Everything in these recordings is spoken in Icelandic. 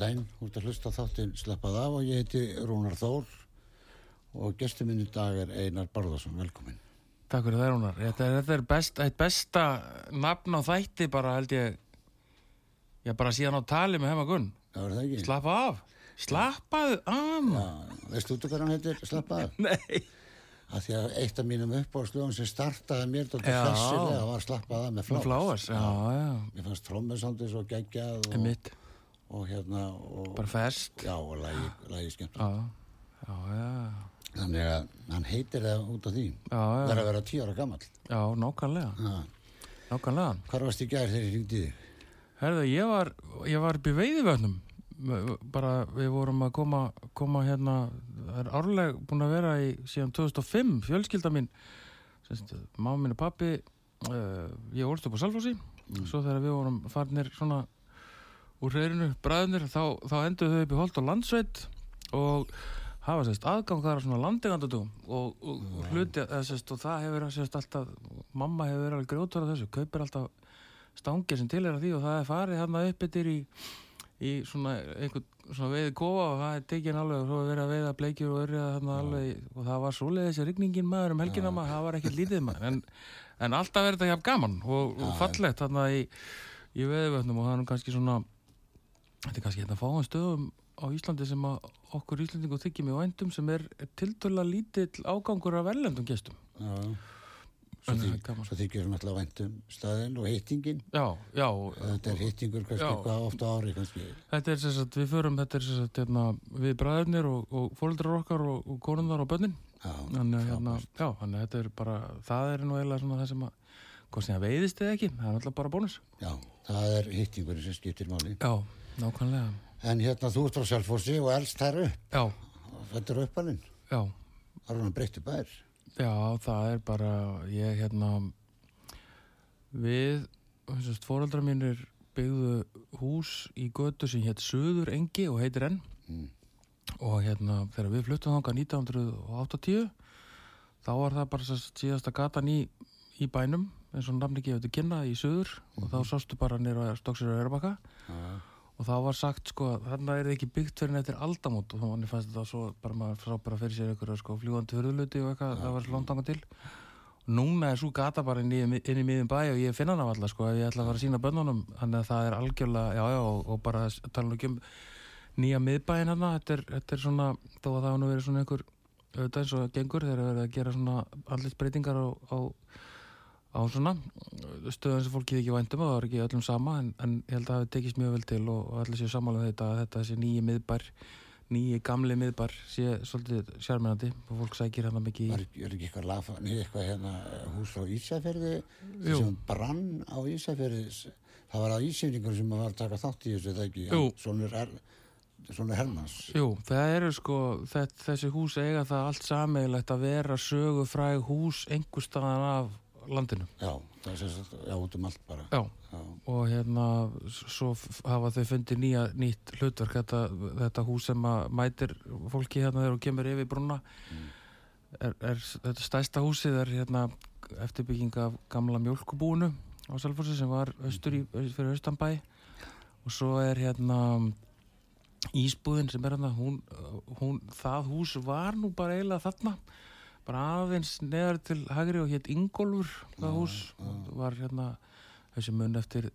13 góðan dæn, út að hlusta þáttinn sleppað af og ég heiti Rúnar Þór og gestur minn í dag er Einar Barðarsson, velkomin. Takk fyrir það Rúnar, þetta er, þetta er best, besta nafn á þætti bara held ég, ég bara síðan á tali með hema gunn. Já, er það ekki? Slappa af, slappaðu af. Já, veistu út hvað hann heitir, slappað af? Nei. að því að eitt af mínum uppáðslugum sem startaði mér þetta hlessilega var slappað af með fláas. Með fláas, já, já. Mér fannst trómmusandis og geggjað og, Emitt. Og hérna og, Bara fest. Já, og lægi, skemmt. Þannig að hann heitir það út af því. Það er að vera tíu ára gammal. Já, nákvæmlega. Já. Nákvæmlega. Hvar varst í gær þegar ég ringdi þig? Herðu, ég var, ég var upp í veiðivötnum. Bara við vorum að koma, koma hérna, það er árleg búin að vera í síðan 2005, fjölskylda mín, mín og pappi, uh, ég ólst upp á Salfossi, svo þegar við vorum farnir svona úr hreirinu, bræðnir, þá, þá endur þau upp í Holt og Landsveit og hafa sérst aðgangar á svona landingandadugum og, og, og hluti, eða, sérst, og það hefur sérst alltaf, mamma hefur verið alveg grjótur af þessu, kaupir alltaf stangir sem til er að því og það er farið hérna upp yfir í í svona einhvern svona veiði kofa og það er tekinn alveg og svo er verið að veiða bleikjur og örja þarna alveg og það var svoleið þessi rigningin maður um helgina maður, það var ekkert lítið maður en, en alltaf er þetta hjá gaman og, og fallegt þarna í, í veiðvötnum og það er nú kannski svona þetta er kannski hérna fáum stöðum á Íslandi sem að okkur Íslandingu þykir mjög vændum sem er tiltöla lítill ágangur af verlendum gestum Já. Svo, að þyk, svo þykir hann alltaf væntum staðinn og hittingin. Já, já, Þetta er hittingur kannski Já. hvað ofta ári kannski. Þetta er sagt, við förum, þetta er sagt, hérna, við bræðurnir og, og fóreldrar okkar og, og konundar og börnin. Já, Þannig að hérna, að þetta er bara, það er nú eiginlega svona það sem að, hvort sem það veiðist eða ekki, það er alltaf bara bónus. Já, það er hittingurinn sem skiptir máli. Já, nákvæmlega. En hérna þú ert frá Selfossi og elst þær upp. Já, Þetta er uppalinn. já, Það er hann breytti bær. já, það er bara, ég hérna, við, fóreldrar mínir byggðu hús í götu sem hétt Suður Engi og heitir enn. Mm. og hérna þegar við fluttum þangað 1980 þá var það bara síðasta gatan í, í bænum eins og namni gefið til kynna í söður og þá sástu bara nýra stóksir á Erbakka Já. Og þá var sagt sko þarna er það ekki byggt fyrir nettir aldamót. Og þannig fannst þetta svo bara maður sá bara fyrir sér ykkur sko fljúandi hurðluti og eitthvað það var slóntanga til. Núna er svo gata bara inn í, inn í miðjum bæ og ég finna hana alltaf sko ef ég ætla að fara að sína bönnunum þannig að það er algjörlega, já já og, og bara tala nú ekki um nýja miðbæin hérna, þetta þetta er svona þó að það hafa nú verið svona einhver auðvitað eins og gengur þegar það verið að gera svona andlitsbreytingar á, á á svona stöðum sem fólk getur ekki væntum og það er ekki öllum sama en, en ég held að það hefði tekist mjög vel til og, og allir séu samála um þetta að þetta sé nýji miðbar nýji gamli miðbar sé svolítið sjármennandi og fólk sækir hérna mikið Var, er ekki eitthvað lagfann eitthvað hérna hús á Ísafjörði sem brann á Ísafjörði það var að Ísafjörðingur sem var að taka þátt í þessu það ekki? Jú. svona er, svona Hermans Jú, það eru sko þess, þessi hús eiga það allt sameigilegt að vera sögufræg hús einhver staðan af landinu. Já, það er já, út um allt bara. Já, já, og hérna svo hafa þau fundið nýja nýtt hlutverk þetta, þetta hús sem að mætir fólki hérna þegar þú kemur yfir brúna. Er, er þetta stæsta húsið er hérna eftirbygging af gamla mjölkubúinu á Salfossi sem var austur í, fyrir Austanbæ. Og svo er hérna Ísbúðin sem er hérna hún, hún, það hús var nú bara eiginlega þarna bara aðeins neðar til hægri og hétt Ingólfur það hús. var hérna þessi mun eftir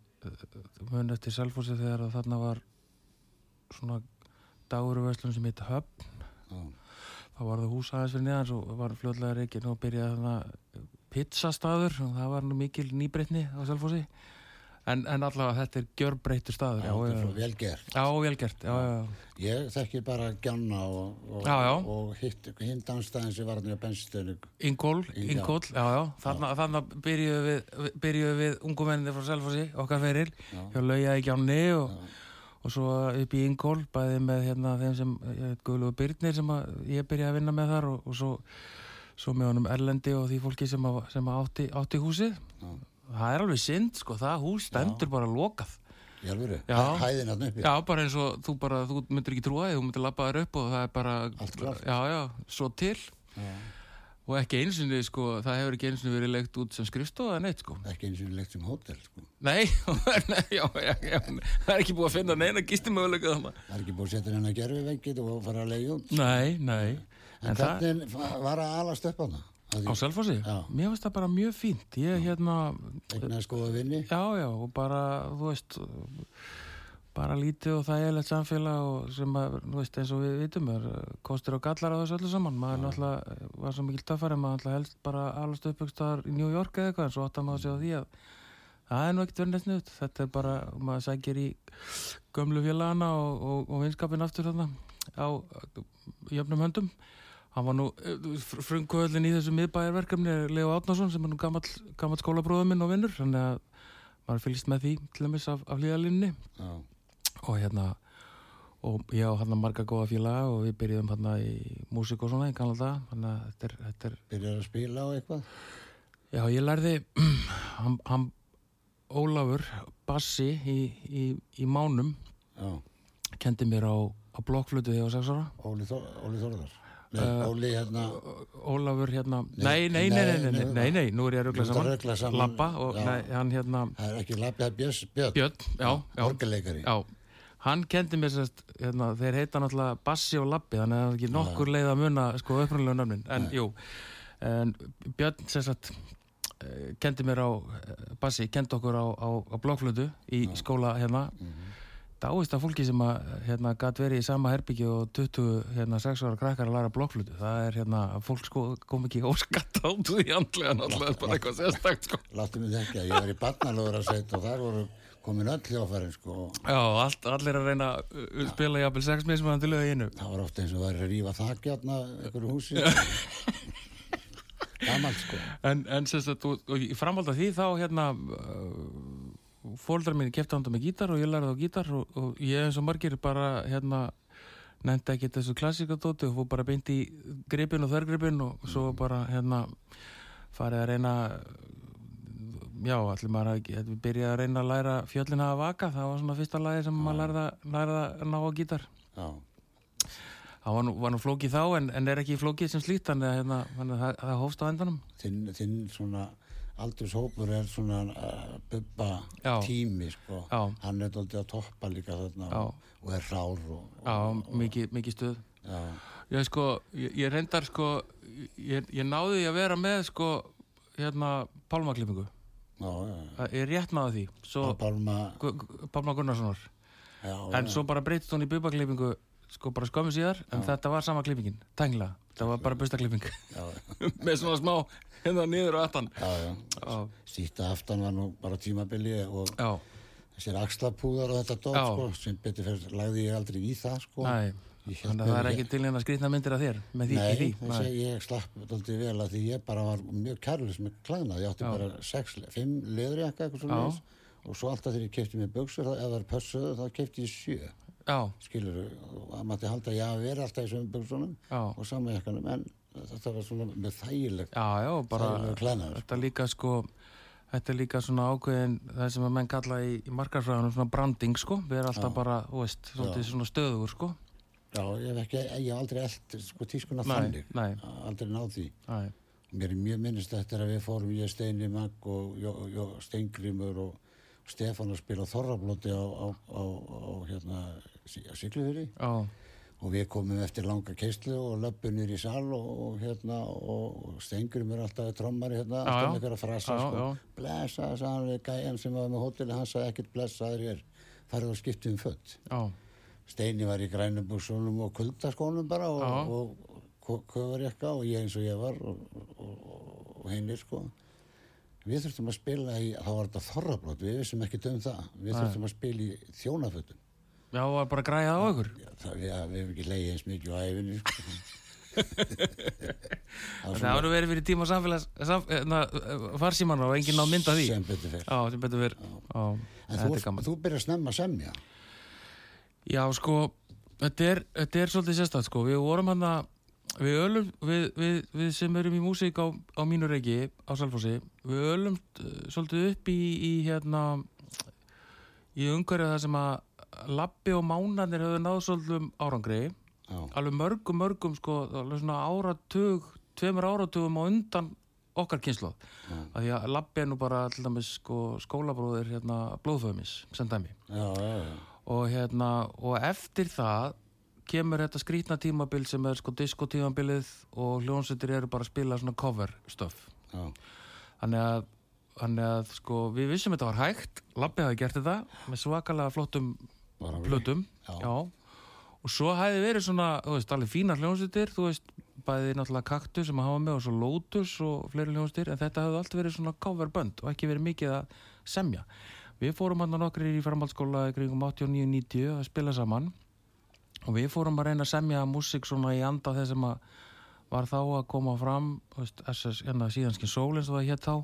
mun eftir Salfossi þegar þarna var svona dagurverslun sem heit Höfn. Þá var það hús aðeins fyrir neðan svo var fljóðlega reikin og byrjaði þarna pizzastaður. Og það var mikil nýbreytni á Salfossi en, en allavega þetta er gjörbreytur staður já, það er já, svo vel gert já, vel gert já, já, ég þekki bara Gjanna og, og, Já, já. og hitt hinn dansstæðin sem var hann í bensinstöðinu Ingól. Ingól, já, já, þannig að byrjuðu við, byrjuðu við ungum menninni frá Selfossi, okkar feril, Já. hjá Laujaði Gjánni og, og svo upp í Ingól, bæði með hérna þeim sem, Guðlugur Byrnir sem ég byrjaði að vinna með þar og, og svo, svo með honum Erlendi og því fólki sem, að, sem að átti, átti húsið. Það er alveg synd, sko, það hús stendur bara lokað. hæðin hann uppi Já, bara eins og þú bara, þú myndir ekki trúa því, þú myndir labba þér upp og það er bara, já, já, svo til. Já. Og ekki einsinni, sko, það hefur ekki einsinni verið leikt út sem skrifstofa neitt, sko. ekki eins og leikt sem hótel sko. Nei, já, það er ekki búið að finna neina gistimöguleika það er ekki búið að setja hennar gerfi veggit og fara að leiða út Nei, nei. en, En það, hvernig var að alast upp á það á Selfossi, Já. mér finnst það bara mjög fínt. Ég, hérna, egnaði skoða vinni já, já, og bara, þú veist, bara lítið og þægilegt samfélag og sem að, þú veist, eins og við vitum, er kostur og gallar á þessu öllu saman. Maður náttúrulega uh, var svo mikil töffari, maður náttúrulega helst bara alast uppbyggstaðar í New York eða eitthvað, en svo áttar maður sig á því að það er nú ekkert verið neitt sniðut. Þetta er bara, maður sækir í gömlu félagana og, og, og vinskapin aftur þarna á jöfnum höndum. Hann var nú frumkvöldin í þessu miðbæjarverkefni er Leo Átnason sem er nú gammal, gammal skólabróður minn og vinnur. Þannig að maður fylgist með því til dæmis af, af hlýðalínni já, og hérna og ég á hann marga góða félaga og við byrjuðum hann í músík og svona í kannan dag þannig að þetta er, þetta er byrjar að spila á eitthvað? Já ég lærði hann, hann Ólafur Bassi í, í, í Mánum já, kendi mér á, á blokkflutu þegar ég var sex ára. Óli, Þór, Eh, Óli hérna. Ólafur hérna. Nei, nei, nei, nei, nei, nú er ég að ruggla saman. Lappa Hann hérna Það er ekki Lappi, það er Björn Björn, já Orgeleikari Já. Hann kendi mér sérst, hérna, þeir heita náttúrulega Bassi og Lappi, þannig að það er ekki nokkur leið að muna, sko, upprunlega nörmin, en Nei. jú, en Björn sérst, eh, kendi mér á, eh, Bassi, kendi okkur á, á, á blókflötu í Nei. skóla hérna, mm -hmm dáist að fólki sem að hérna gæt verið í sama herbyggju og 20 hérna 6 ára krakkar að læra blokkflutu það er hérna, að fólk sko kom ekki óskatt át því andlega náttúrulega bara eitthvað sérstakt sko. Láttu mig þekka, ég var í barnalóður að setja og þar voru komin öll hljófærin sko. Já, allt, allir að reyna að uh, spila jafnvel sex mismunandi lög í einu. Það var ofta eins og væri að rífa þakjarna einhverju húsi. Gamalt sko. En, en sem sagt, og, og í framhald af því þá hérna uh, fóldrar mín kefti handa með gítar og ég lærði á gítar og, og ég eins og margir bara hérna nefndi ekki þessu klassikatóti og fór bara beint í gripin og þörgripin og svo bara hérna farið að reyna já, allir maður að við byrjaði að reyna að læra fjöllina að vaka það var svona fyrsta lagi sem maður lærði, að- lærði að ná á gítar. Já, það var nú, var nú flókið þá en, en er ekki flókið sem slíkt þannig að hérna, það, það hófst á endanum. Þinn, þinn svona aldurshópur er svona uh, bubba Já. tími sko. Hann er doldið að toppa líka þarna og, og er rár og, Já, mikið, mikið stuð. Já, Ég sko, ég, ég reyndar sko ég, ég náði að vera með sko hérna pálmaklippingu Það er rétt náði því. Svo. Pálma Pálma Gunnarssonar. Já, en svo bara breytist hún í bubaklippingu sko bara skömmu síðar en þetta var sama klippingin, tengla það var bara bustaklipping já, með svona smá hérna niður og aftan. Síta aftan var nú bara tímabili og já, þessir axlapúðar og þetta dót Já. sko, sem betur fyrir lagði ég aldrei í það sko. þannig að það er ekki til hérna skrýtna myndir af þér með því, Nei, því. þessi, ég slapp doldið vel að því ég bara var mjög kærlis með klæðnað, ég átti Já. bara sex, fimm leðurjakka eitthvað svona Já. leis og svo alltaf þegar ég kefti mér buksur, er pössuðu þá kefti ég sjö, já, skilur og það mátti halda að ég hafi verið alltaf í sömum buksunum og sama jakkanum, en þetta var svona með þægilegt, já, já bara klæðnað þetta er líka sko þetta er líka svona ákveðin það sem að menn kalla í, í markarfræðunum svona branding sko, við erum alltaf Já. bara, þú veist, svona stöðugur sko. Já, ég hef ekki, ég hef aldrei eld sko tískuna Nei, þannig, nei. aldrei náð því. Æ, Mér er mjög minnist eftir að við fórum ég Steini Magg og Jó- Jó- Steingrímur og Stefán að spila þorrablóti á, á, á, á hérna Siglufyrir já, og við komum eftir langa keislu og löpunir í sal og, og hérna og Steingrímur alltaf trommari hérna, Já, alltaf með eitthvað frasa Já, sko, já. blessa, við gæjan sem var með hóteli, hann sagði ekkert blessaður hér, farið og skiptið um já, Steini var í grænubúksunum og kuldaskónum bara og, og, og köfarjakka og ég eins og ég var og, og, hinnir sko. Við þurftum að spila í, þá var þetta þorrablót, við vissum ekki um það. Við þurftum að spila í þjónafötum. Já, var bara að græja það á ykkur Já, það, við, við hefum ekki leiðið eins mikið á æfinni sko. það það voru verið fyrir tíma samfélags sam, na, farsíman og enginn á mynda því sem betur fyrir. já, sem betur verið já, En þú, er þú byrjar snemma að semja. Já, sko, þetta er, þetta er svolítið sérstætt, sko. Við vorum hann að, við ölum, við, við, við sem erum í músík á, á mínu reiki, á Salfossi, við ölum uh, svolítið upp í, í hérna, í umhverju það sem að labbi og mánarnir höfðu náð svolítið árangri, Já, alveg mörgum, mörgum, sko, alveg svona áratug, tveimur áratugum á undan okkar kynslu. Já. Af því að labbi er nú bara, sko, skólabróðir, hérna, blóðföðumis, sem dæmi og hérna og eftir það kemur þetta skrítna tímabil sem er sko diskotímabilið og hljónsveitir eru bara að spila svona cover stöf já. þannig að, þannig að sko við vissum þetta var hægt Lappi hafi gert þetta með svakalega flottum. Plötum Já. og svo hefði verið svona þú veist, alveg fínar hljónsveitir þú veist, bæði náttúrulega Kaktus sem að hafa með og svo Lotus og fleiri hljónsveitir en þetta hefði allt verið svona coverbönd og ekki verið mikið að semja. Við fórum hann nokkri í framhaldsskóla í kringum 89-90 að spila saman og við fórum að reyna að semja músík svona í anda þess sem að var þá að koma fram veist, SS, hérna, síðanskinn sól eins og það hétt þá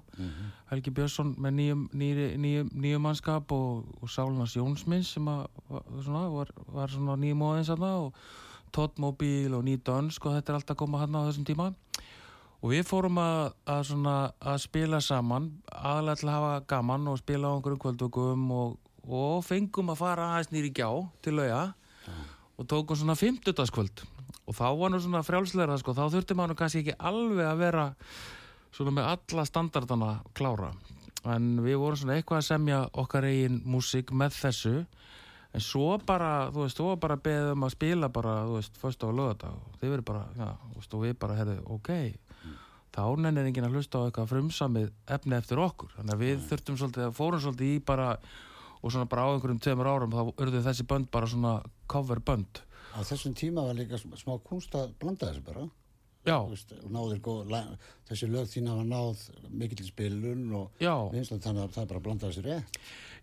Helgi Björnsson með nýjum, nýjum, nýjum, nýjum mannskap og, og Sálinas Jónsmins sem að, svona, var, var svona nýjum óðins og Todd Mobile og Ný Dönsk og þetta er allt að koma hann á þessum tíma. Og við fórum að, að, svona, að spila saman aðlega til að hafa gaman og spila á einhverjum kvöldvökum og, og fengum að fara aðeins nýri gjá til lauga og tókum svona 50. og þá var nú svona frjálsleira sko, þá þurfti maður kannski ekki alveg að vera svona með alla standardana klára. En við vorum svona eitthvað að semja okkar eigin músík með þessu. En svo bara, þú veist, þú var bara beðum að spila bara, þú veist, fyrst á lögadag og þið verið bara, já, þú veist, og við bara herðu, ok, þá nennir enginn að hlusta á eitthvað frumsamið efni eftir okkur, þannig að við þurftum svolítið að fórum svolítið í bara og svona bara á einhverjum tveimur árum þá urðu þessi bönd bara svona cover bönd Á þessum tíma var líka sm- smá kunst að blanda þessu bara. já, náðir góð, þessi lög þín hafa náð mikill spilun og já. vinslan þannig að það bara að blanda þessu rétt.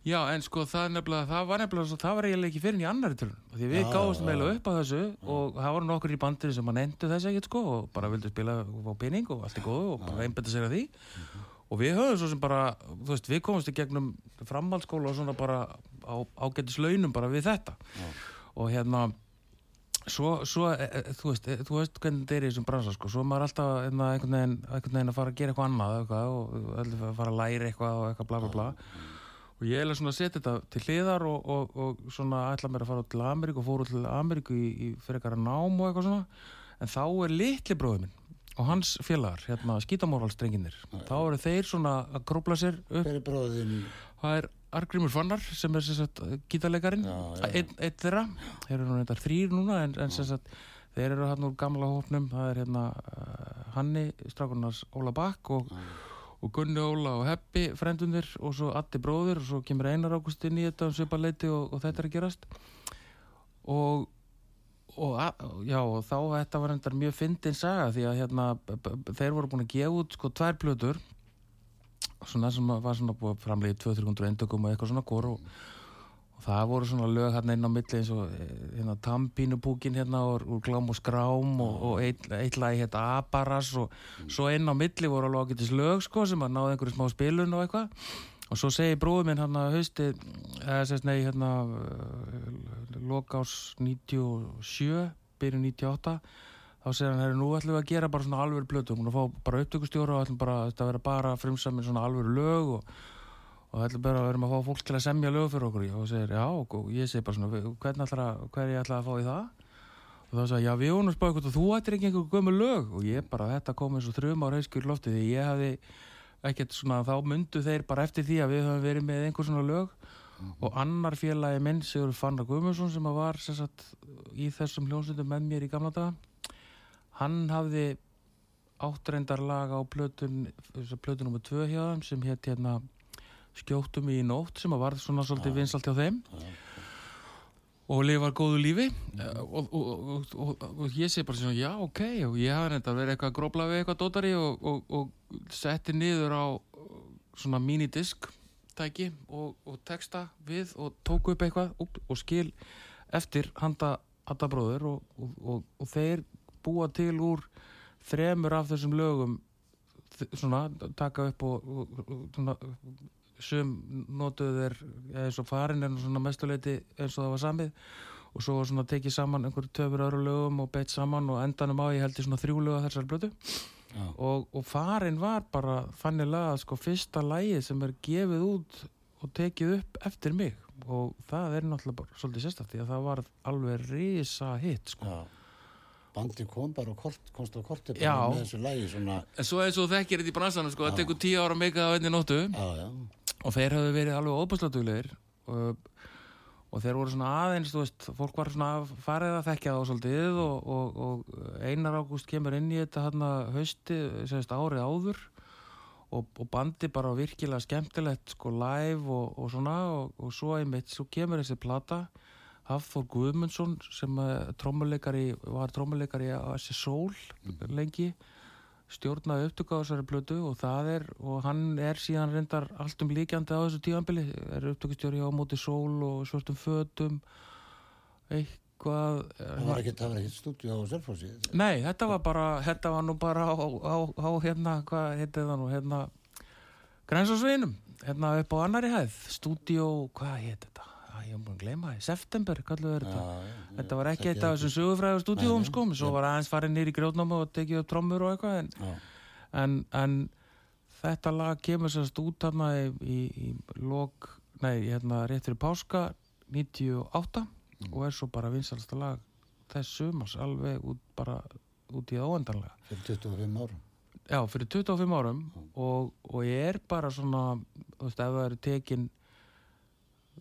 Já, en sko það nefnilega, það var nefnilega svo, það var eiginlega ekki fyrir í annari tölun því við Já, gáðum já. eiginlega upp á þessu og það voru nokkur í bandinu sem að nendu þessu ekkert sko og bara vildu spila og fá pening og allt er góðu og bara einbæta sér að því. Og við höfum svo sem bara, þú veist, við komumst í gegnum framhaldsskóla og svona bara á ágætis launum bara við þetta. Og hérna svo, svo e, e, þú veist, e, þú veist hvernig þetta er í þessum bransa sko, svo er maður alltaf einna, einhvern, veginn, einhvern veginn að fara að gera eitthvað annað eitthvað, og að fara að læra eitthvað og eitthvað bla bla bla. Og ég er svona að setja þetta til hliðar og, og, og svona ætla mér að fara til Ameríku og fóru til Ameríku í, í fyrir eitthvað nám og eitthvað svona. En þá er litli bróður minn og hans félagar, hérna skítamóralstrenginir þá eru þeir svona að krópla sér upp. Er það er Argrimur Fannar sem er já, já. einn ein þeirra. Þeir eru þetta þrýr núna en, en sagt þeir eru hann úr gamla hópnum. Það er hérna uh, Hanni strákunars Óla Bakk og, og Gunni Óla og Heppi frendunir og svo Addi bróður og svo kemur Einar Ágúst inn í þetta um svipaleiti og, og þetta er að gerast. Og og, já, og þá þetta var endar mjög fyndin saga því að hérna, þeir voru búin að gefa út sko tvær plötur svona sem var svona búið að framlega 200-300 endökum og eitthvað svona kor og, og það voru svona lög hérna inn á milli eins og eh, hérna Tampínubúkin hérna úr, úr Glám og Skrám og, og eitt, eitt lagi hérna Abaras og svo inn á milli voru alveg ágætis lög sko sem að náði einhverju smá spilun og eitthvað. Og svo segi bróður minn hann að hausti eða sérst nei hérna lokás 97 byrjun 98 þá segir hann, herri, nú ætlum við að gera bara svona plötu, hún að fá bara upptökustjóra og ætlum bara, þetta vera bara frumsamir svona alvöru lög og, og ætlum bara að vera að fá fólk til að semja lög fyrir okkur. Og segir, já, og ég segi bara svona "Við- hvernig ætlar að, hver ég ætla að fá í það? Og þá sagði, já, við vonum spáðu hvort að þú ættir ekki einhver gömur lög. Og ég bara, þetta kom eins og þrjum á reyskjur lofti því ég hefði ekkert svona, þá myndu þeir bara eftir því að við höfum verið með einhver svona lög. Og annar félagi minn Sigur Fannar Guðmundsson sem var sagt, í þessum hljónsundum með mér í gamla daga hann hafði áttreindar lag á plötun plötun nummer 2 hjá þeim sem hétt hérna skjóttum í nótt sem að var svona svolítið vinsalt hjá þeim. Og lifar góðu lífi. Og, og, og, og, og ég segi bara svona já ok og ég hafði reynda verið eitthvað að grópla við eitthvað dótari og, og setti niður á svona minidisk tæki og, og texta við og tóku upp eitthvað og skil eftir handa handa bróður og, og, og, og þeir búa til úr þremur af þessum lögum svona taka upp og, og, svona, sum notuðu þeir eins og farin nú svona mestuleiti eins og það var samið og svo var svona tekið saman einhverju töfur öðru lögum og beitt saman og endanum á ég held ég svona þrjú lög af þessar blötu og, og farin var bara þannig lag sko fyrsta lagið sem er gefið út og tekið upp eftir mig og það er náttúrulega bara svolítið sérstætt því að það var alveg risa hitt sko. Já. Bandi kom bara og kort, komst á korti bara Já. með þessu lægi svona, En svo eins og þekkir þetta í bransanum sko, það tekur tíu ára meika það einni nóttu. Já, já, og þeir hafðu verið alveg óbúslatuglegir og, og þeir voru svona aðeins veist, fólk var svona að farið að þekkja þá svolítið og, og, og Einar Ágúst kemur inn í þetta hann að hausti, sérst árið áður. Og, og bandi bara virkilega skemmtilegt sko live og, og svona. Og, og svo einmitt, svo kemur þessi plata Hafþór Guðmundsson sem uh, trommuleikari, var trommuleikari á þessi sól lengi stjórnaði upptöku á þessari plötu og það er, og hann er síðan reyndar allt um líkjandi á þessu tíðanbili er upptökustjóri á móti sól og svörtum fötum eitthvað það var var ekkert stúdíu á Selfossi Nei, þetta var bara, þetta var nú bara á, á, á hérna, hvað heitið það nú, hérna, Grænsásveginum, hérna upp á annari hæð, stúdíó, hvað heit þetta? Ég hef búin að gleyma því, september, kalluðu þetta. Þetta var ekki eitt af þessum sögufræðu stúdíóum, sko, svo var aðeins farið nýr í grjótnáma og tekið upp trommur og eitthvað, en, Já, en, en þetta lag kemur sérst út hérna í, í, í lok, nei, hérna rétt fyrir páska 98 og er svo bara vinsalsta lag þess sumars alveg út bara út í óendanlega. Fyrir 25 árum. Já, fyrir 25 árum og, og ég er bara svona þú veist, ef það eru tekin þú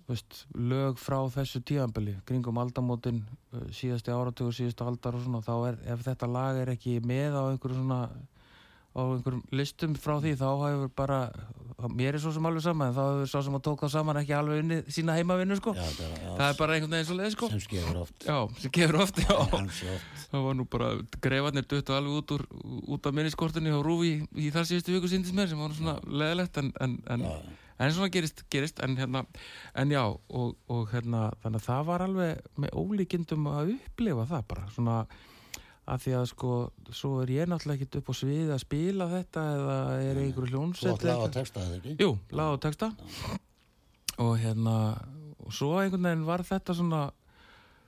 veist, lög frá þessu tíðanbili, kringum aldamótin uh, síðasti áratugur, síðasti aldar og svona, þá er, ef þetta lag er ekki með á einhverju svona á einhverjum listum frá því þá hefur bara, mér er svo sem alveg sama en þá hefur svo sem að tók það saman ekki alveg unni sína heimavinnu sko. Já, það, já, það er bara einhvern veginn svo leið sko. sem skefur oft. Já, sem gefur oft, já. Það var nú bara, greifarnir duttu alveg út úr út af minniskortinni og rúfi í, í þar síðustu viku síndist mér sem var svona leðilegt en, en, en, Já, en svona gerist, gerist en hérna, en já og, og hérna, þannig að það var alveg með ólíkindum að upplifa það bara svona að því að sko, svo er ég náttúrulega ekkert upp á sviði að spila þetta eða er einhverju Þú hljónsett átt laga að texta það ekki? Jú, lag og texta. Og hérna og svo einhvern veginn var þetta svona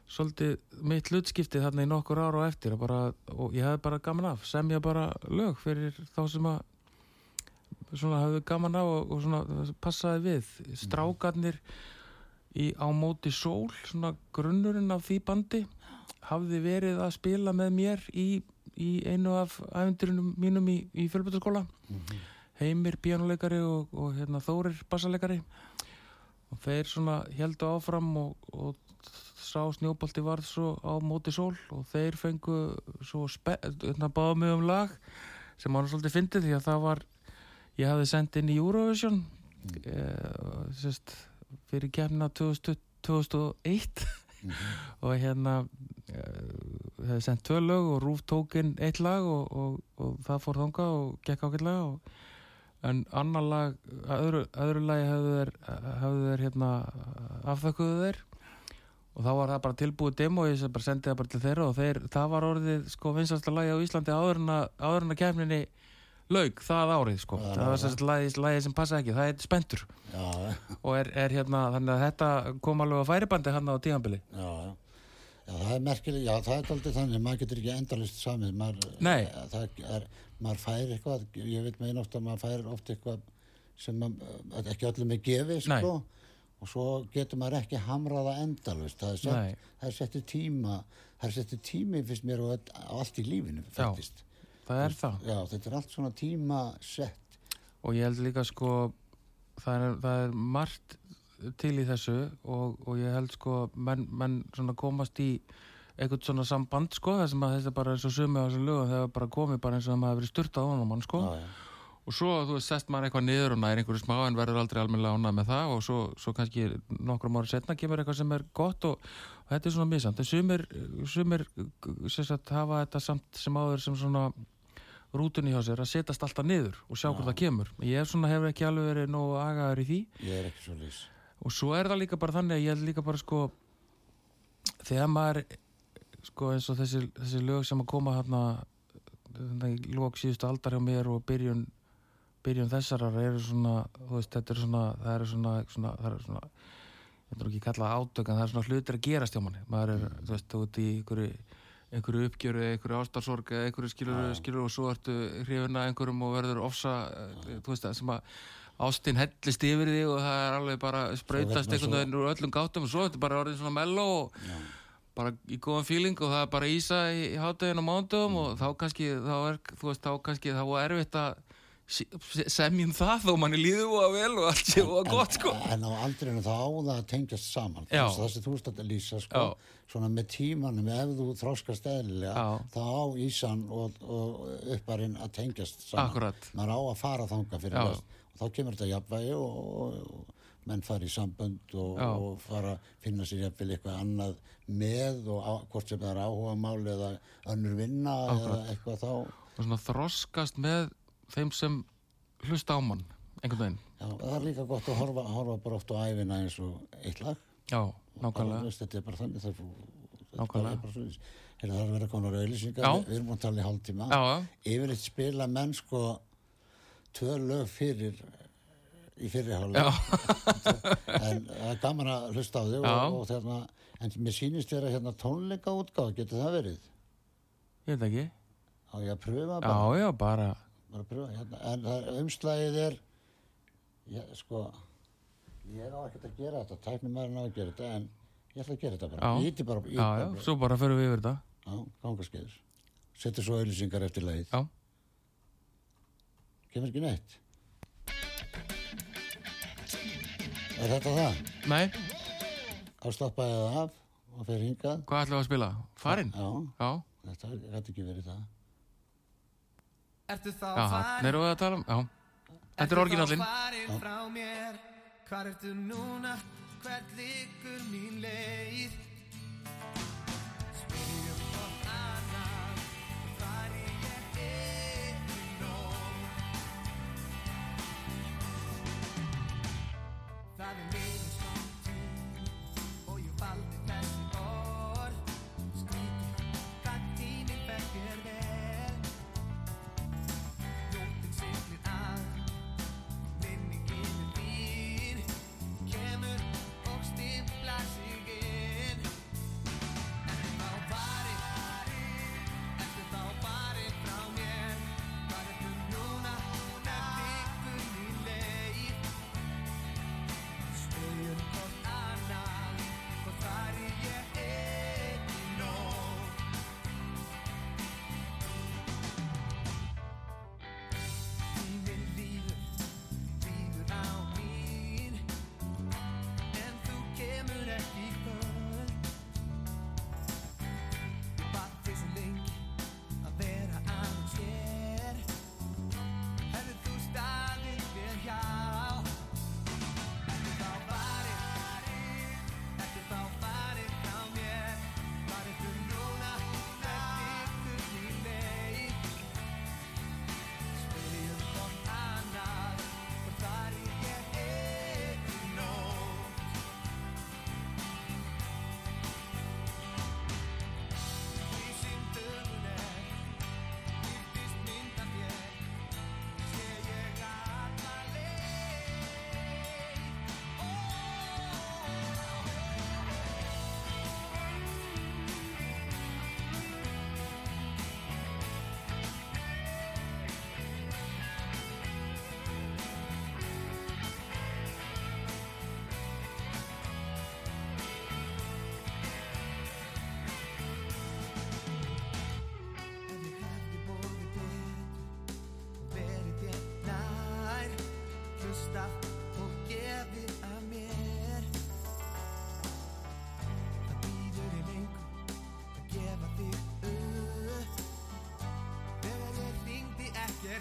svolítið mitt hlutskipti þarna í nokkur ára og eftir og, bara, og ég hefði bara gaman af semja bara lög fyrir þá sem að svona hefði gaman af og, og svona passaði við. Strákarnir í á móti sól svona grunnurinn af því bandi hafði verið að spila með mér í, í einu af æfindurinn mínum í, í fjölbjörnskóla Heimir píjánuleikari og, og hérna, Þórir bassaleikari. Og þeir svona heldu áfram og, og sá snjóbalti varð svo á móti sól og þeir fengu svo hérna, báða mig um lag sem hann svolítið fyndið því að það var ég hafði sendið inn í Eurovision mm. e, sérst, fyrir kemna 2001 mm og hérna hefði sendt tvö lög og Rúf tók inn eitt lag og, og, og það fór þonga og gekk ákveðlega og en annar lag, öðru, öðru lagi hafðu þeir, hérna, afþökkuðu þeir og þá var það bara tilbúið demo og ég bara sendið það bara til þeirra og þeir, það var orðið sko vinsasta lagi á Íslandi áður en að kemninni laug það árið sko. Ja, það var sérst lagi, lagi sem passa ekki, það er spentur já, og er, er hérna þannig að þetta kom alveg á færibandi hann á tíanbili já, já, það er merkileg já, það er aldrei þannig, maður getur ekki endalist samið maður, er, maður fær eitthvað, ég vil meina ofta maður fær ofta eitthvað sem maður, ekki allir með gefi sko. Nei. Og svo getur maður ekki hamraða endalust það er sett, það er settu tíma það er settu tími fyrst mér og allt í lífinu faktist. Það er það Já, þetta er allt svona tíma sett og ég held líka sko það er, það er margt til í þessu og, og ég held sko menn, menn svona komast í eitthvað svona samband sko það sem að þetta bara er svo sumi á þessu lögum þegar bara komið bara eins og það maður hefur styrtað á hann sko. Já, já. Og svo þú veist, sest maður eitthvað niður og næri einhverju smá en verður aldrei almennilega ánað með það og svo, svo kannski nokkrum árið setna kemur eitthvað sem er gott og, og þetta er svona misamt, en sumir sumir, sérstaklega hafa þetta samt sem áður sem svona rútunni hjá sér að setjast alltaf niður og sjá hvort það kemur, ég er svona, hefur ekki alveg verið nógu agaður í því. Ég er ekki svo lís og svo er það líka bara þannig að ég er líka bara sko þegar maður sko eins og þessi, þessi lög sem að koma hérna lók síðustu aldar hjá mér og byrjun byrjun þessarar eru svona, veist, þetta er svona, það eru svona, svona, það eru svona, ég ætlum ekki að kalla það átök, en það er svona hlutir að gerast hjá manni. Maður er, þú veist, þú ert í einhverju, einhverju uppgjöru, einhverju ástarsorg, einhverju skilur, skilur og svo ertu hrifuna einhverjum og verður ofsa, ja. þú veist, það sem að ástinn hellist yfir því og það er alveg bara spröytast einhvern veginn úr öllum gátum og svo er þetta bara orðin svona mello og ja. bara í góðan fíling og það er bara ísa í, í háttegin og mándum mm. og þá kannski, þá er, þú veist, þá kannski, þá er erfitt að semjum það þó manni líður og að vel og allt séu og að gott sko. en á aldrinu þá það að tengjast saman. Þess að þú veist að lýsa sko. Já. svona með tímanum ef þú þróskast eðlilega þá á Ísan og, og upparinn að tengjast saman. Akkurat. maður á að fara þanga fyrir þess og þá kemur þetta jafnvægi og, og menn fara í sambönd og, og fara að finna sér jafnvel eitthvað annað með og á, hvort sem það er áhuga máli eða önnur vinna Akkurat. eða eitthvað þá. Og svona þróskast með þeim sem hlusta á mann einhvern veginn. Já, það er líka gott að horfa, horfa bara oft á æfina eins og eitt lag. Já, nákvæmlega. Bara, Þetta er bara þannig það er það að vera konar auðlýsingar við erum búin að tala í hálf tíma yfirleitt spila menn sko tvö lög fyrir í fyrirháli en það er gaman að hlusta á þig og, og þérna, en mér sýnist þér að hérna, tónleika útgáð, getur það verið? Ég veit ekki. Á ég pröfa bara? Já, já, bara pröfa, hérna. en það, umslæðið er já, sko ég á ekkert að gera þetta tæknum maður ná að gera þetta en ég ætla að gera þetta bara. Ég íti bara, já, já, bara. svo bara förum við yfir þetta. Já, gangarskeiður setur svo auðlýsingar eftir leið já. Kemur ekki neitt. Er þetta það? nei. Ástappaðið af og fer hingað. Hvað við að spila? farinn? já, já. þetta hætti ekki verið það Ertu þá farin? Nei, erum við að tala um? Já. Þetta er orginallinn. Ertu þá farin frá mér? Hvar ertu núna? Hvert liggur mín leið?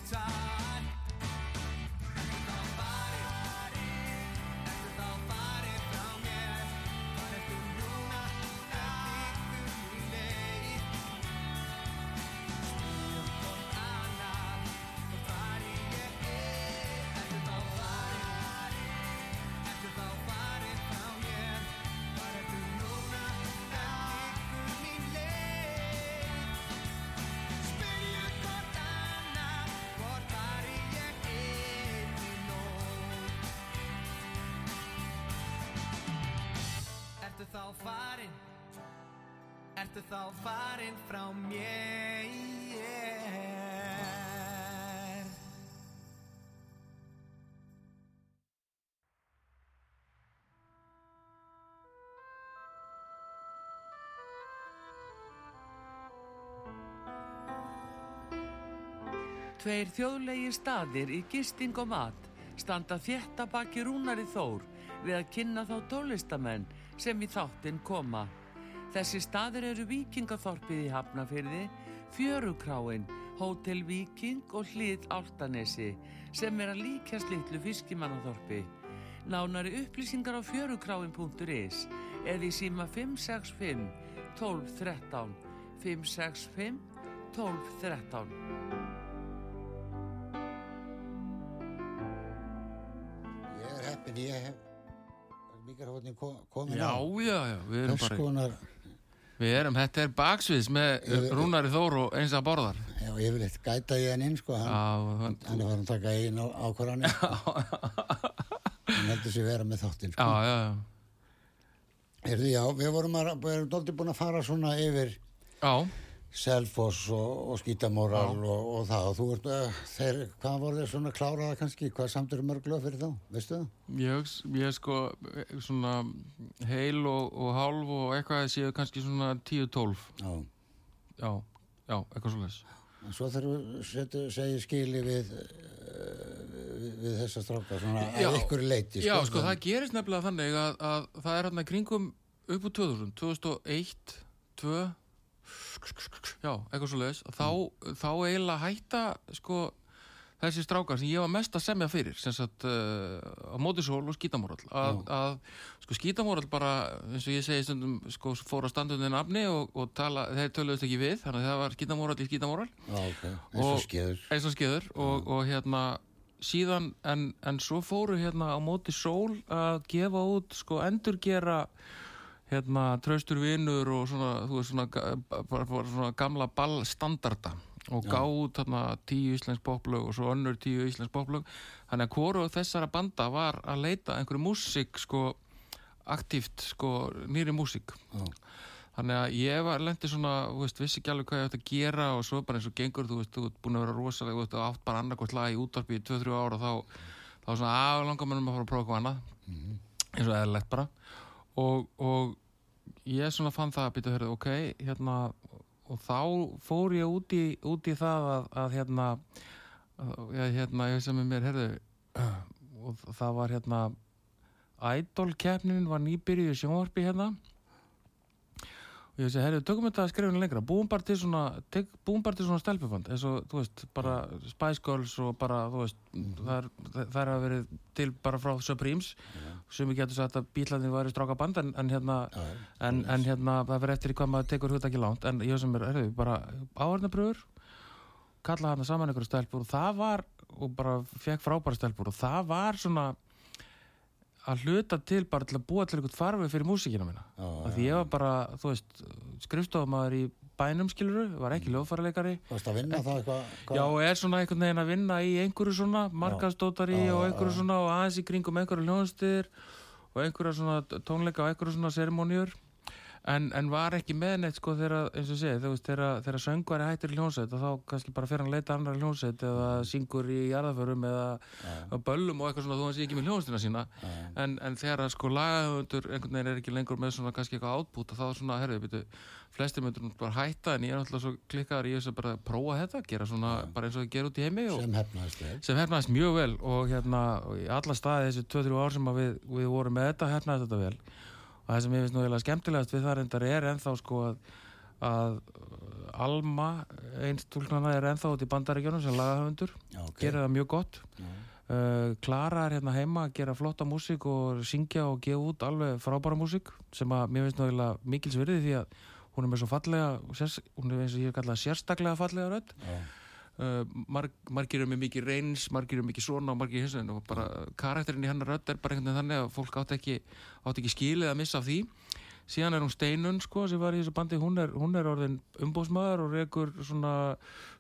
time. Ertu þá farinn frá mér Tveir þjóðlegi staðir í gisting og mat standa þétta baki rúnari þór við að kynna þá tólistamenn sem í þáttinn koma. Þessi staðir eru Vikingathorpið í Hafnafyrði, Fjörukráin, Hótel Viking og Hlið Áltanesi sem er að líkjast litlu fiskimannathorpi. Nánari upplýsingar á fjörukráin.is eða í síma 565 1213 565 1213 en ég hef mikrofónin komin já, á. já, já, við erum bara konar, við erum, þetta er baksviðs með yfir, Rúnari Þór og eins að borðar. Já, ég vil eitthvað gæta ég hann inn sko, hann, já, hann, er farin að taka einn ákvarðan hann heldur sér vera með þáttinn sko. já, já, já. Erðu, já, við vorum að, við erum doldið búin að fara svona yfir já Selfoss og, og skítamóral og, og það. Og þú ert, uh, þeir, hvað voru þeir svona kláraða kannski, hvað samt eru mörgluð fyrir þá, veistu það? Ég, ég sko, svona heil og, og hálf og eitthvað séu kannski svona 10-12 Já. Já, já, eitthvað svona En svo þegar þú segir skili við, uh, við, við þessa stráka, svona já, að ykkur leiti Já, sko, sko það gerist nefnilega þannig að, að það er hérna kringum upp úr 2000, 2001 2 já, eitthvað svo leiðis þá, þá eiginlega hætta sko þessi strákar sem ég var mest að semja fyrir sem sagt uh, á mótisól og skítamóral að, að sko skítamóral bara eins og ég segi stundum sko fór að standundin afni og, og tala, þeir töluðist ekki við þannig að það var skítamóral í skítamóral okay. eins og skeður. eins og skeður og, og hérna síðan en, en svo fóru hérna á mótisól að gefa út sko endurgera hérna traustur vinnur og svona, þú veist, svona, bara, svona gamla ballstandarda og gáð þarna tíu íslensk poplög og svo önnur tíu íslensk poplög. Þannig að hvoru þessara banda var að leita einhverju músík sko aktíft sko nýri músík. Þannig að ég var lendi svona, þú veist, vissi ekki alveg hvað ég ætti að gera og svo bara eins og gengur, þú veist, þú ert búin að vera rosalega, þú veist, átt bara annarkvæmt lag í útvarpi í 2-3 ára og þá, þá svona að langar mér um að fara að prófa eitthvað annað. -hmm. eins og eðlilegt bara og, og ég svona fann það að byrja að höra ok, hérna og þá fór ég út í, út það að, að hérna að, hérna, ég sem er mér, herðu og það var hérna Idol keppnin var nýbyrjuð í sjónvarpi hérna og ég segi, herru, tökum þetta henni lengra. Búum bara til svona, tek, búum bara til svona stelpufand eins og, þú veist, bara Spice Girls og bara, þú veist mm það, er, það er að verið til bara frá Supremes. Yeah. sem ég getur sagt að bílæðin var í stráka band en, en hérna yeah. en, en hérna, það verið eftir í hvað maður tekur hútt ekki langt, en ég sem er, herru, bara áhörnabröður kalla hann saman einhverju stelpur og það var og bara fekk frábæra stelpur og það var svona að hluta til bara til að búa til eitthvað farfið fyrir músíkina minna af því ég var bara, þú veist skrifstofamæður í bænum skiluru var ekki ljóðfærarleikari Þú veist að vinna það eitthvað Já, og er svona einhvern veginn að vinna í einhverju svona markastótari og einhverju svona og aðeins í kringum einhverju hljóðstir og einhverju svona tónleika og einhverju svona serimóniur en, en var ekki með neitt sko þegar, eins og segið, þú veist, þegar, þegar söngvari hættir hljónsett og þá kannski bara fer hann að leita annar hljónsett eða syngur í jarðaförum eða ja. böllum og eitthvað svona þú hans ekki með hljónstina sína ja. en, en þegar sko lagahöndur einhvern veginn er ekki lengur með svona kannski eitthvað átbút og þá er svona, herru, byrju, flestir myndur bara hætta en ég er alltaf svo klikkaður í þess að bara prófa þetta, gera svona ja. bara eins og það ger út í heimi og, sem hefnaðist mjög vel og hérna alla staði þessi 2-3 ár sem við, við vorum með þetta hefnaðist þetta vel og það sem ég finnst nú eiginlega skemmtilegast við það reyndar er ennþá sko að, að Alma einstúlnana er ennþá út í bandaríkjónum sem lagahöfundur, okay. gerir það mjög gott. Uh, Klara er hérna heima að gera flotta músík og syngja og gefa út alveg frábæra músík sem að mér finnst nú eiginlega mikils virði því að hún er með svo fallega hún er eins og ég hef kallað sérstaklega fallega rödd Uh, marg, margir eru með mikið reyns margir með mikið svona og margir hins og bara karakterinn í hennar rödd er bara einhvern veginn þannig að fólk átt ekki, átt ekki skilið að missa af því. Síðan er hún Steinun sko sem var í þessu bandi. Hún er, hún er orðin umbóðsmaður og rekur svona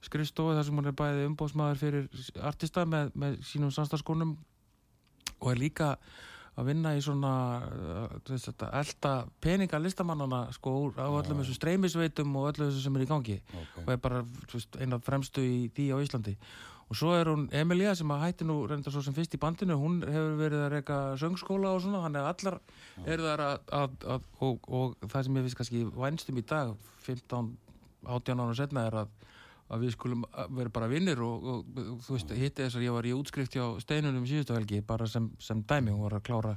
skrifstofu þar sem hún er bæðið umbóðsmaður fyrir artista með, með sínum samstagskonum og er líka að vinna í svona uh, elda peninga listamannana sko á öllum þessu streymisveitum og öllu þessu sem er í gangi. Okay. og er bara eina fremstu í því á Íslandi. Og svo er hún Emilia sem að hætti nú reynda svo sem fyrst í bandinu hún hefur verið að reyka söngskóla og svona þannig að allar að og, og það sem ég finnst kannski vænstum í dag 15-18 ára setna er að að við skulum vera bara vinnir og, og, og þú veist, hitti þess að ég var í útskrift hjá steinunum síðustu helgi bara sem, sem dæmi, hún var að klára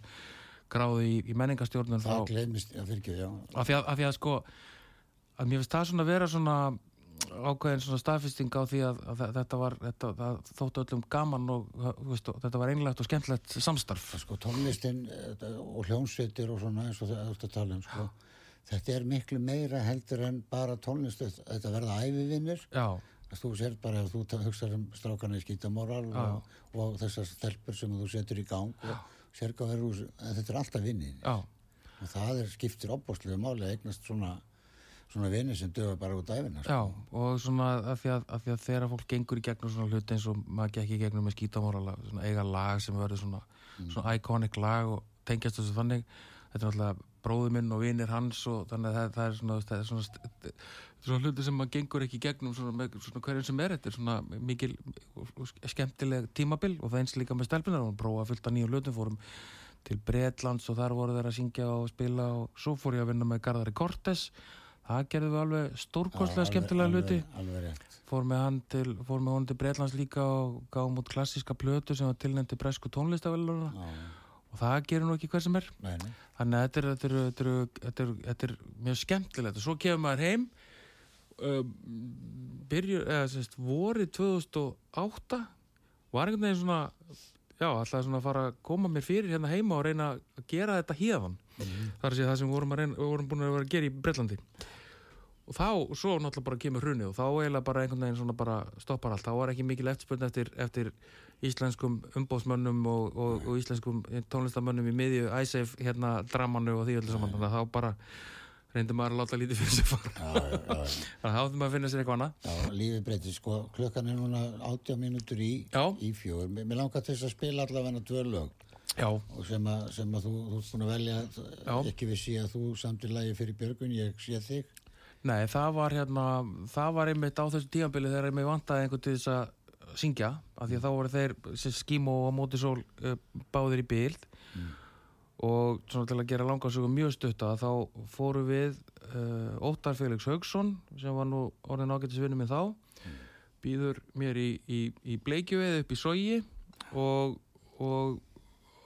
gráði í, í menningastjórnum Það glemist, já, fyrir ekki, já. Af því að, af því að sko að mér finnst það svona að vera svona ákveðin svona staðfesting á því að, að þetta var, þetta, þóttu öllum gaman og veist, þetta var einlegt og skemmtlegt samstarf. Sko tónlistinn eh, og hljónsveitir og svona eins og það eftir að tala um sko þetta er miklu meira heldur en bara tónlist. Þetta verða æfivinnir þú sér bara að þú hugsaður um strákarna í skítamoral og, og þessar stelpur sem þú setur í gang verður þetta er alltaf vinnin og það er skiptir opbóstlega máli að eignast svona svona vinni sem döfa bara út æfina sko. Já, og svona að því að, að því að þegar fólk gengur í gegnum svona hluti eins og maður gekk í gegnum með skítamorala svona eiga lag sem verður svona, mm. svona iconic lag og tengjast þessu þannig þetta er náttúrulega bróðu minn og vinir hans og þannig að það, það er svona, það er svona, svona hluti sem maður gengur ekki gegnum svona, svona hverjum sem er. Þetta er svona mikil skemmtileg tímabil og það eins líka með stelpunar og prófa að fylta nýju hlutum fórum til Breitlands og þar voru þeir að syngja og spila og svo fór ég að vinna með Garðari Kortes það gerði við alveg stórkostlega skemmtilega hluti. fór með hann til, til Breitlands líka og gáði mút klassiska plötu sem var tilnænt til Bresku tónlistavelluna og það gerur nú ekki hvað sem er. Nei, nei. þannig að þetta er, þetta, er, þetta, er, þetta, er, þetta er mjög skemmtilegt. Og svo kemur maður heim uh, byrjur, eða sérst voru 2008 var einhvern veginn svona já, alltaf svona að fara að koma mér fyrir hérna heima og reyna að gera þetta híðan mm þar sé það sem við vorum, reyna, vorum búin að vera að gera í Breitlandi og þá, svo náttúrulega bara kemur hrunni og þá eiginlega bara einhvern veginn svona bara stoppar allt, þá var ekki mikil eftirspönd eftir, eftir íslenskum umbóðsmönnum og, og, og íslenskum tónlistamönnum í miðju æsef hérna dramanu og því öllu saman. Þannig að þá bara reyndi maður að láta lítið fyrir sig fara. Þannig að þá þurfum maður að finna sér eitthvað annað. Já, lífið breytið, sko, klukkan er núna 80 mínútur í, í fjögur. Mér langar til þess að spila allavega tvö lög. Já. og sem að, sem að þú, þú ert búin að velja Já. ekki við sé að þú samtir lægi fyrir Björgun, ég sé þig. Nei, það var hérna, það var einmitt á þessu tíanbili þegar ég mig vantaði einhvern til þess að syngja af því að þá voru þeir skímo og mótisól uh, báðir í bíld mm. og svona til að gera langarsögum mjög stutta þá fóru við uh, Óttar Felix Haugsson sem var nú orðin ágættisvinni minn þá mm. býður mér í, í, í bleikjöfið upp í sógi og, og,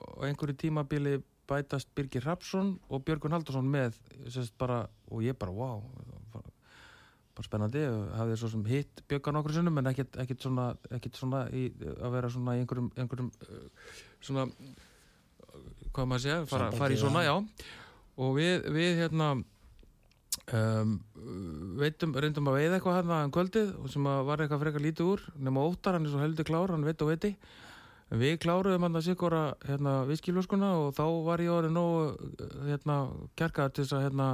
og einhverju tímabili bætast Birgir Rapsson og Björgun Haldursson með bara, og ég bara wow bara spennandi, hafði svo sem hitt bjöggan okkur sinnum en ekkert, ekkert svona, ekkert svona í, að vera svona í einhverjum, einhverjum uh, svona hvað maður segja, fara, fara í svona, já. Og við, við hérna um, veitum, reyndum að veiða eitthvað hérna um kvöldið og sem var eitthvað frekar lítið úr nema óttar, hann er svo heldur klár, hann veit og veiti við kláruðum hann að sikora hérna viðskilvöskuna og þá var ég orðið nógu hérna kjarkað til þess að hérna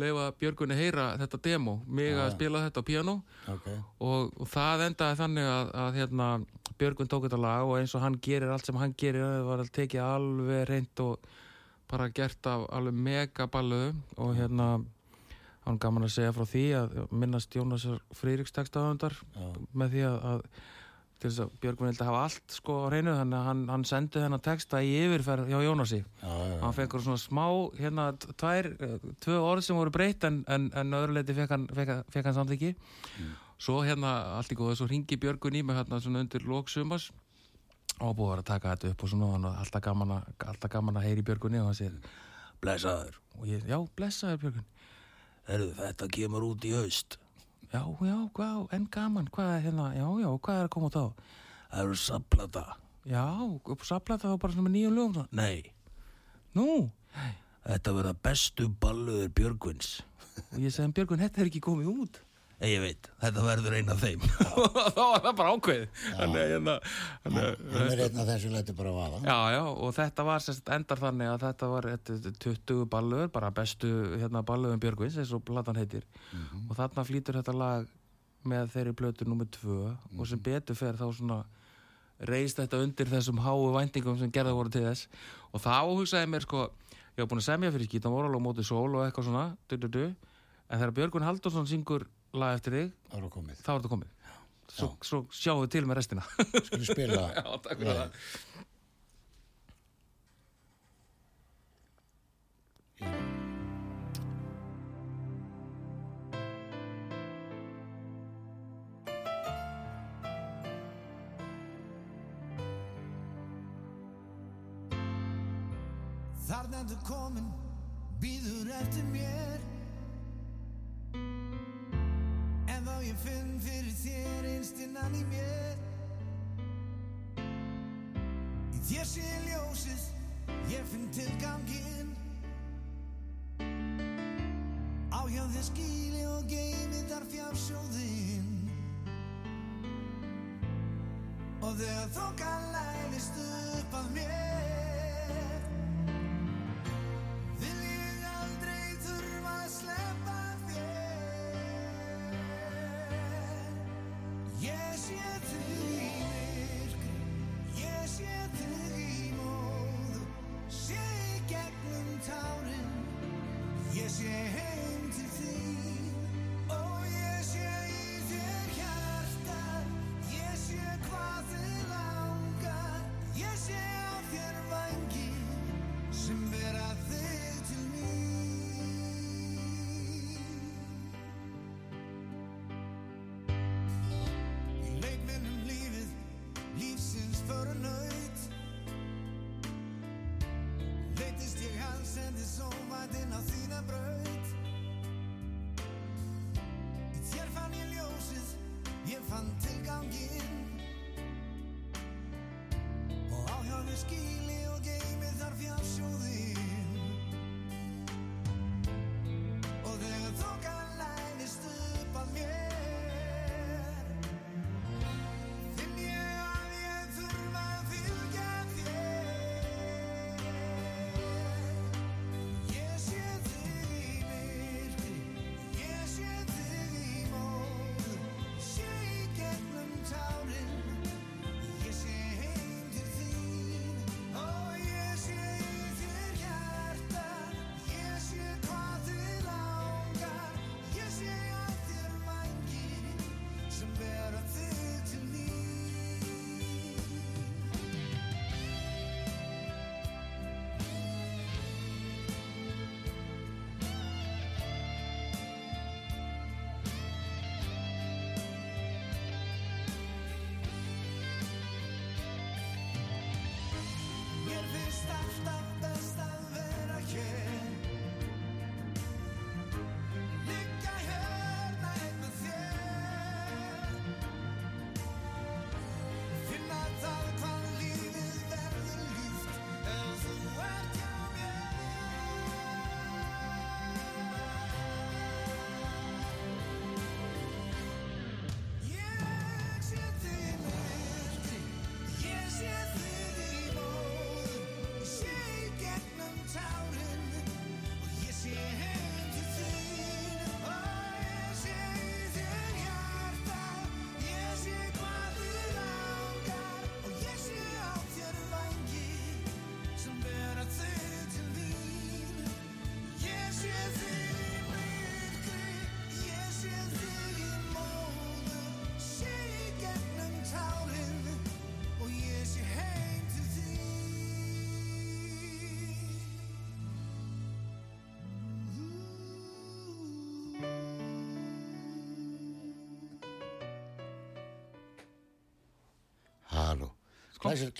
leifa Björgunni heyra þetta demo mig að spila þetta á piano okay. og, og það endaði þannig að, að hérna, Björgun tók þetta lag og eins og hann gerir allt sem hann gerir það var að tekið alveg reynd og bara gert af alveg megaballu og hérna hann gaman að segja frá því að minnast Jónas Frýriks textaðundar með því að, að til þess að Björgvin vildi hafa allt sko á hreinu þannig að hann, hann sendi þennan texta í yfirferð hjá Jónasi. Já, já, hann fekkur svona smá hérna tvær, tvö orð sem voru breytt en, en, en öðruleiti fekk hann, hann samt ekki. Mm. svo hérna allt í góða svo ringi Björgvin í mig hérna svona undir lóksumas og búið að taka þetta upp og svona alltaf gaman að, alltaf gaman að heyri Björgvinni og hann segir blessaður. og ég, já blessaður Björgvin. Herðu þetta kemur út í haust já, já, hvað, en gaman, hvað er hérna, já, já, hvað er að koma þá? Það eru saplata. Já, saplata þá bara svona með nýjum lögum, nei, nú, þetta verða bestu balluður Björgvins. Og ég segði, Björgvin, þetta er ekki komið út ég veit, þetta verður eina af þeim og þá var það bara ákveð þannig að hérna hann er einn af þessu leiti bara að vaða já, já, og þetta var sérst endar þannig að þetta var 20 ballur, bara bestu hérna, balluðum Björgvins, eins og platan heitir mm -hmm. og þarna flýtur þetta lag með þeirri blötu nummið 2 mm -hmm. og sem mhm. betur fer þá svona reist þetta undir þessum háu væntingum sem gerða voru til þess og þá hugsaði mér sko ég hef búin að semja fyrir skítan voru alveg mótið sól og eitthvað svona du, du, du. en þegar Björgun Haldursson syngur lag eftir þig. Þá er þetta komið. Svo, svo sjáum við til með restina. Skulum spila Já, takk fyrir það Þarna þú komin, býður eftir mér sé ljósið, ég finn tilganginn Á hjá þér skíli og geimi þar fjársjóðinn Og þegar þokan læðist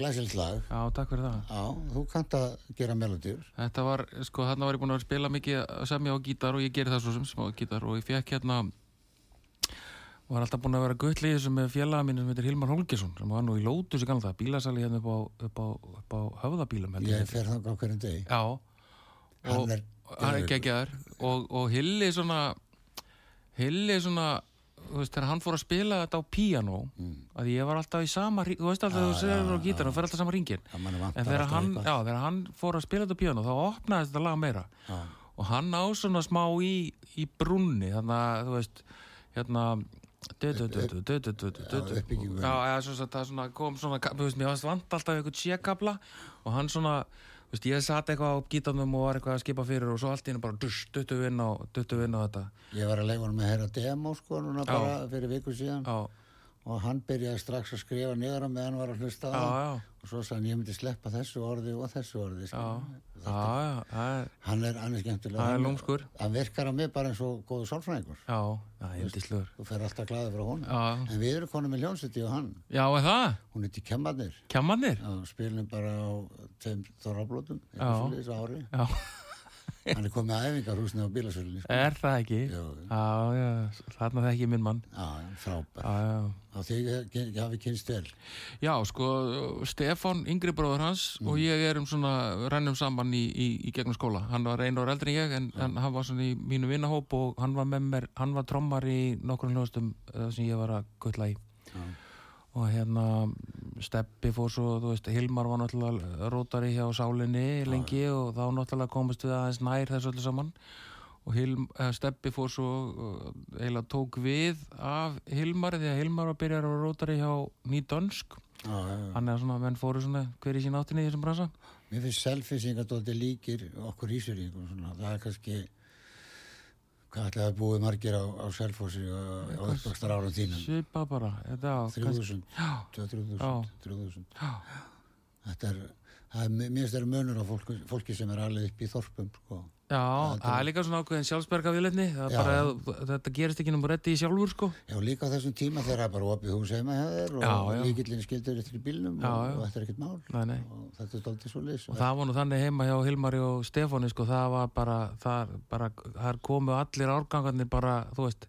Glæsilt lag. Já, takk fyrir það. Já, þú kannt að gera melodýr Þetta var, sko, þarna var ég búin að spila mikið semja á gítar og ég geri það svo sem smá gítar og ég fekk hérna var alltaf búin að vera gulli þessu með félaga mínu sem heitir Hilmar Holgesson sem var nú í Lótus í gamla það, bílasali hérna upp á, upp á, upp á höfðabílum Ég fer það á hverjum degi. Já. Hann og er hann er geggjaður. Og, og Hilli svona Hilli svona þú veist, þegar hann fór að spila þetta á píanó Mm. að ég var alltaf í sama þú veist alltaf þegar þú segir á gítar og fer alltaf sama ringin en þegar hann, eitthvað. já, þegar hann fór að spila þetta á píanó þá opnaði þetta lag meira Já. og hann á svona smá í, í brunni þannig að þú veist hérna, að það kom svona, þú veist, mér varst vant alltaf einhvern sékabla og hann svona, veist, ég satt eitthvað á gítarnum og var eitthvað að skipa fyrir og svo allt í hennu bara duttu inn á, á þetta. Ég var að leifa hann með að heyra demo sko núna bara fyrir viku síðan. Já, og hann byrjaði strax að skrifa niður á meðan hann var að hlusta á já, já, og svo sagði hann ég myndi sleppa þessu orði og þessu orði já, sko. já, já, er, hann er, hann er skemmtilega Hann- hann virkar á mig bara eins og góðu sálfræðingur. Já, já, þú fer alltaf glæði frá Já, en við erum konum með hljónsiti og hann. Já, það? hún er til kemmarnir? Spilum bara á tveim þorrablótum Já. ári. Já, hann er komið að æfingarhúsni á bílasölunni sko. er það ekki? Jú. Já, já, þarna þekki ég minn mann. já, já, frábær Já, já. á því hafi kynst vel Já, sko, Stefán, yngri bróður hans og ég erum svona, rennum saman í, í, í gegnum skóla. Hann var einu ára eldri en ég en, en hann var svona í mínu vinnahóp og hann var með mér, hann var trommar í nokkrum hljóðstum uh, sem ég var að gulla í. Já. Og hérna, Steppi fór svo, þú veist, Hilmar var náttúrulega rótari hjá sálinni lengi og þá náttúrulega komist við aðeins nær þessu öllu saman. Og Hilm, uh, Steppi fór svo, uh, eiginlega tók við af Hilmar því að Hilmar var byrjar að vera rótari hjá Nýdönsk já, já. Þannig að svona menn fóru svona hver í sín áttinni í þessum bransa? Mér finnst selfisingar dóldi líkir okkur svona. Það er kannski hvað ætlaði að búið margir á, á selfossi á uppvakstar ára þínum? Svipa bara, þetta á 3000, Já, 2000, Já. 3000 já, Þetta er, það er mér finnst þeirra munur á fólki, fólki sem er alveg upp í þorpum sko. Já, það er líka svona ákveðin sjálfsberga er að, þetta gerist ekki náttúrulega rétti í sjálfur, sko. Já, líka á þessum tíma þegar það er bara opið hús heima þér og líkillin skildur eftir bílnum Já, og, já. og þetta er ekkert mál Nei, nei. og þetta er dóldi svo leys Og það var nú þannig heima hjá Hilmari og Stefáni, sko, það var bara, það, bara, það komu allir árgangarnir bara, þú veist,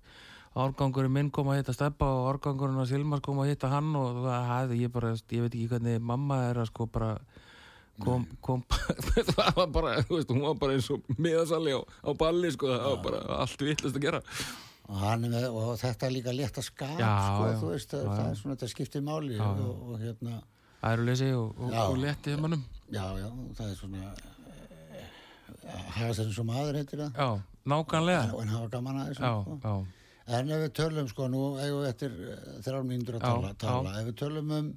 árgangurinn minn kom að hitta Steppa og árgangurinn hans Hilmars kom að hitta hann og það hefði ég bara, ég veit ekki hvernig mamma er að sko bara kom, kom það var bara, þú veist, hún var bara eins og miðasali á, á balli, sko, það var bara allt vittlust að gera. er með, og þetta er líka létt að skap Já, sko, já, þú veist, já, það er svona þetta skiptir máli og, og hérna. Æruleysi og, og, og létti mönnum. Já, já, það er svona eh, hafa eins og maður heitir það. Já, nákvæmlega. En, en hafa gaman að þessu já, sko. já, en ef við tölum sko, nú eigum við eftir eh, þrjár mínútur að tala, tala. ef við tölum um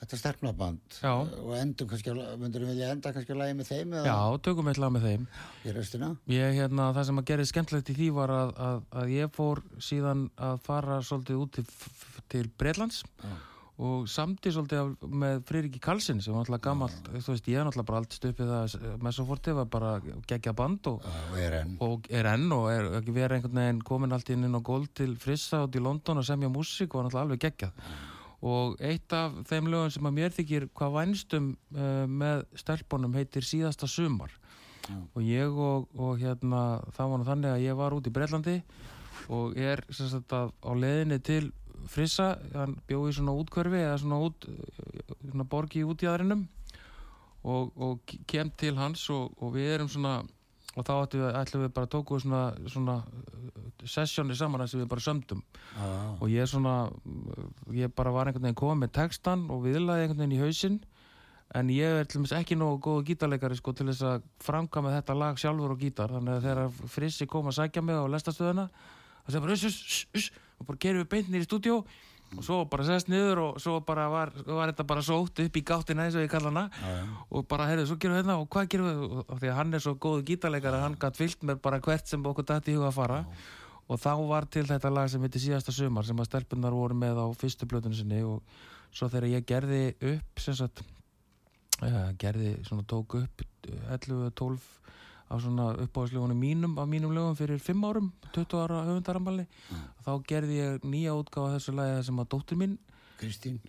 þetta sterknaband Já. og endum kannski, myndur við vilja enda kannski að lægi með þeim eða? Já, tökum eitt lag með þeim. Í restina? Ég, hérna, það sem að gerði skemmtilegt í því var að, að, að ég fór síðan að fara svolítið út til, til Breitlands Já. og samti svolítið með Friðriki Karlsson sem var alltaf gammal, þú veist, ég er alltaf bara allt stuppið að Messoforti var bara geggja band og og er enn. og er enn og er ekki verið einhvern veginn komin allt inn inn á gól til Frissa út í London og semja músík og var náttúrulega alveg geggjað og eitt af þeim lögum sem að mér þykir hvað vænstum uh, með stelpunum heitir síðasta sumar. Já. og ég og, og hérna það var nú þannig að ég var út í Breitlandi og er sem sagt að á leðinni til Frissa. Hann bjóði svona útkverfi eða svona út svona borgi í útjæðrinum og, og kem til hans og, og við erum svona og þá ætlum við, ætlum við bara að tóku svona, svona sessjónir saman sem við bara sömdum. Já, og ég svona ég bara var einhvern veginn komið með textan og viðlaði einhvern veginn í hausinn. En ég er til dæmis ekki nógu góðu gítarleikari sko til þess að framkama þetta lag sjálfur og gítar. Þannig að þegar Frissi kom að sækja mig á lestastöðuna það segði bara uss, uss, uss, og bara gerum við beint nýri í stúdíó og svo bara sest niður og svo bara var, var þetta bara sótt upp í gáttina eins og ég kalla hana. Já, já. og bara, heyrðu, svo gerum við hérna og hvað gerum við? Og, því að hann er svo góðu gítarleikari að hann gætt fyllt með bara hvert sem okkur dætti í huga að fara. Og þá var til þetta lag sem heitir síðasta sumar sem að stelpunar voru með á fyrstu blöðinu sinni. Og svo þegar ég gerði upp sem sagt uh, gerði, svona tók upp 11-12 á svona uppáðslegunum mínum af mínum lögum fyrir 5 árum 20 ára höfundaramali þá gerði ég nýja útgáfa af þessu lagi sem að dóttir mín Kristín.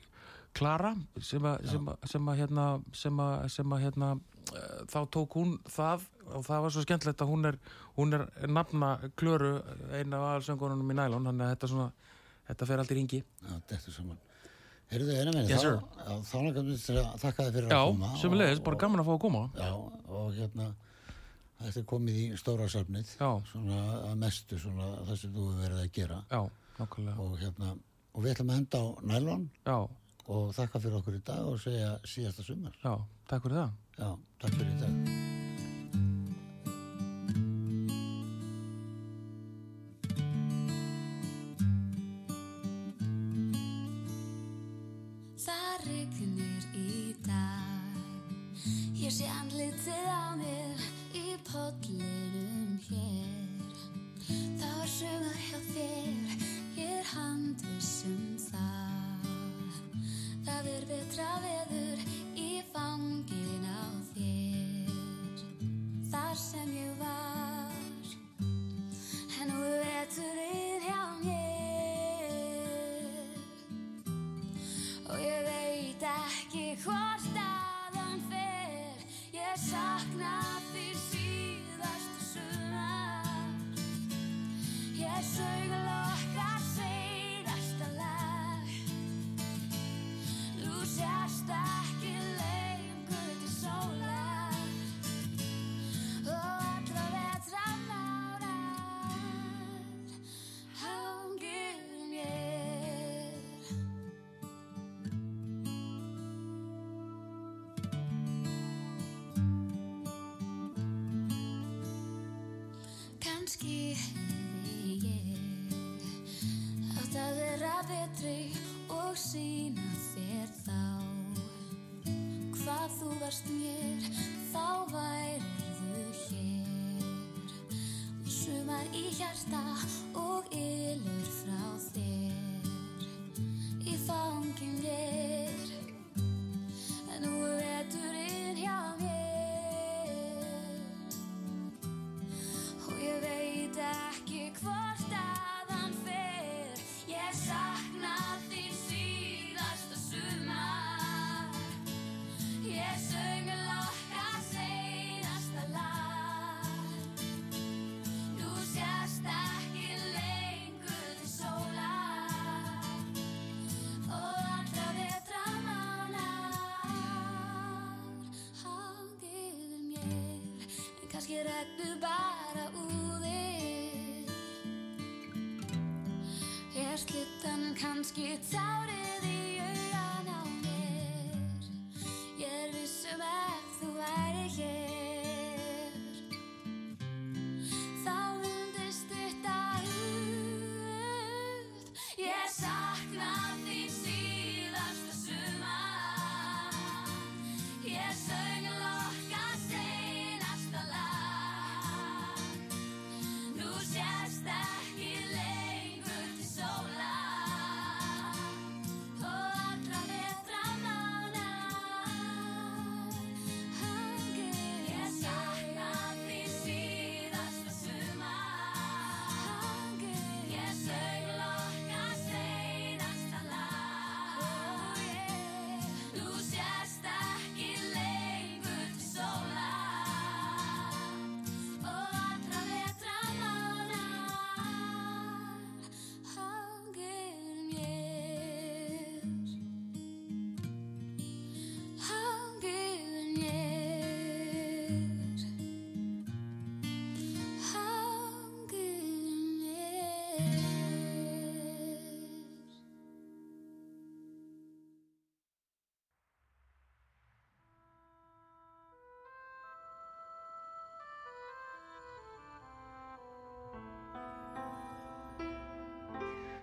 Klara sem að, sem að, sem að hérna sem að, sem að hérna uh, þá tók hún það og það var svo skemmtilegt að hún er hún er nafna Klöru eina af aðalsöngunum í nælón þannig að þetta svona þetta fer allt í ringi Já, þetta er saman. Heyrðu, eina minni, Yes, þá, já, þá til að þakka þið fyrir Já, að koma sem leiðis, og- bara gaman að fá að koma. Já, og hérna þetta er komið í stóra safnið að mestu svona það sem þú hefur verið að gera. Já, og hérna, og við ætlum að henda á nælon Já, og þakka fyrir okkur í dag og segja síðasta sumar. Já, takk fyrir það. Já, takk fyrir í dag Love it. just está. get tired.